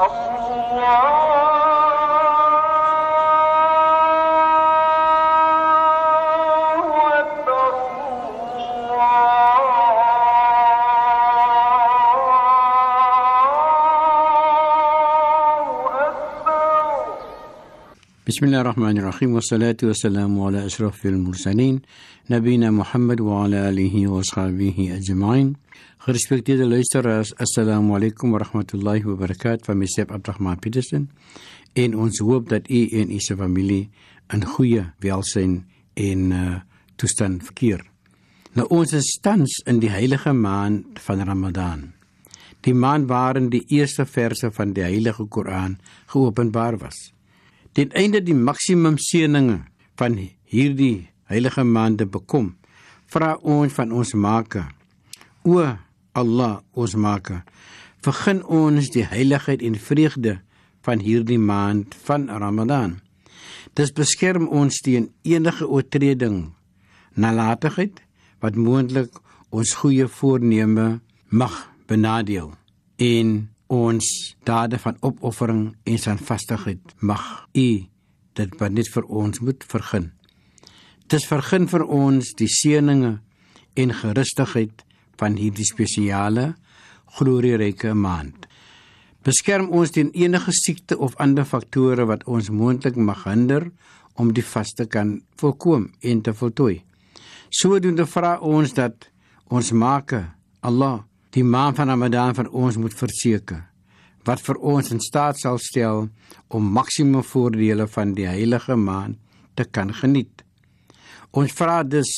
الله بسم الله الرحمن الرحيم والصلاة والسلام على أشرف المرسلين نبينا محمد وعلى آله وأصحابه أجمعين Gerespekteerde luisteraars, assalamu alaykum wa rahmatullahi wa barakatuh van myself Abdurrahman Petersen en ons hoop dat u en u se familie in goeie welsyn en uh, toestand verkeer. Nou ons is tans in die heilige maand van Ramadan. Die maand waarin die eerste verse van die heilige Koran geopenbaar was. Ten einde die maksimum seëninge van hierdie heilige maande bekom, vra ons van ons Maker: O Allah, ons Maker, vergun ons die heiligheid en vreugde van hierdie maand van Ramadan. Dis beskerm ons teen enige oortreding, nalatigheid wat moontlik ons goeie voorneme mag benadeel en ons dade van opoffering en standvastigheid mag u dit wat net vir ons moet vergun. Dis vergun vir ons die seëninge en gerustigheid van hierdie spesiale glorieryke maand. Beskerm ons teen enige siekte of ander faktore wat ons moontlik mag hinder om die vaste kan voorkom en te voltooi. Sodoende vra ons dat ons Maker, Allah, die maand van Ramadan vir ons moet verseker wat vir ons in staat sal stel om maksimum voordele van die heilige maand te kan geniet. Ons vra dus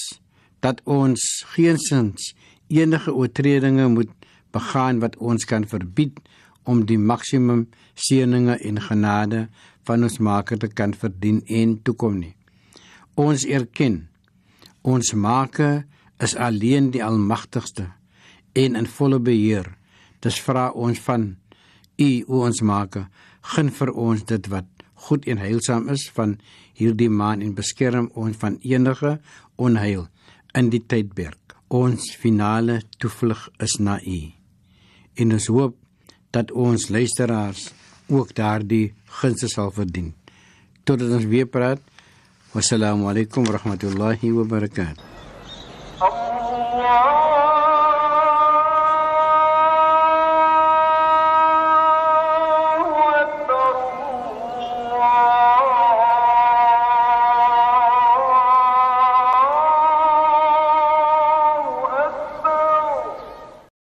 dat ons geensins enige oortredinge moet begaan wat ons kan verbied om die maksimum seëninge en genade van ons Maker te kan verdien en toekom nie. Ons erken ons Maker is alleen die almagtigste en in volle beheer. Dis vra ons van U, o ons Maker, gun vir ons dit wat goed en heilsaam is van hierdie maan en beskerm ons van enige onheil in die tydperk. Ons finale toevlug is na U. En ons hoop dat ons luisteraars ook daardie gunste sal verdien. Totdat ons weer praat. Wassalamu alaykum wa rahmatullahi wa barakatuh. Allah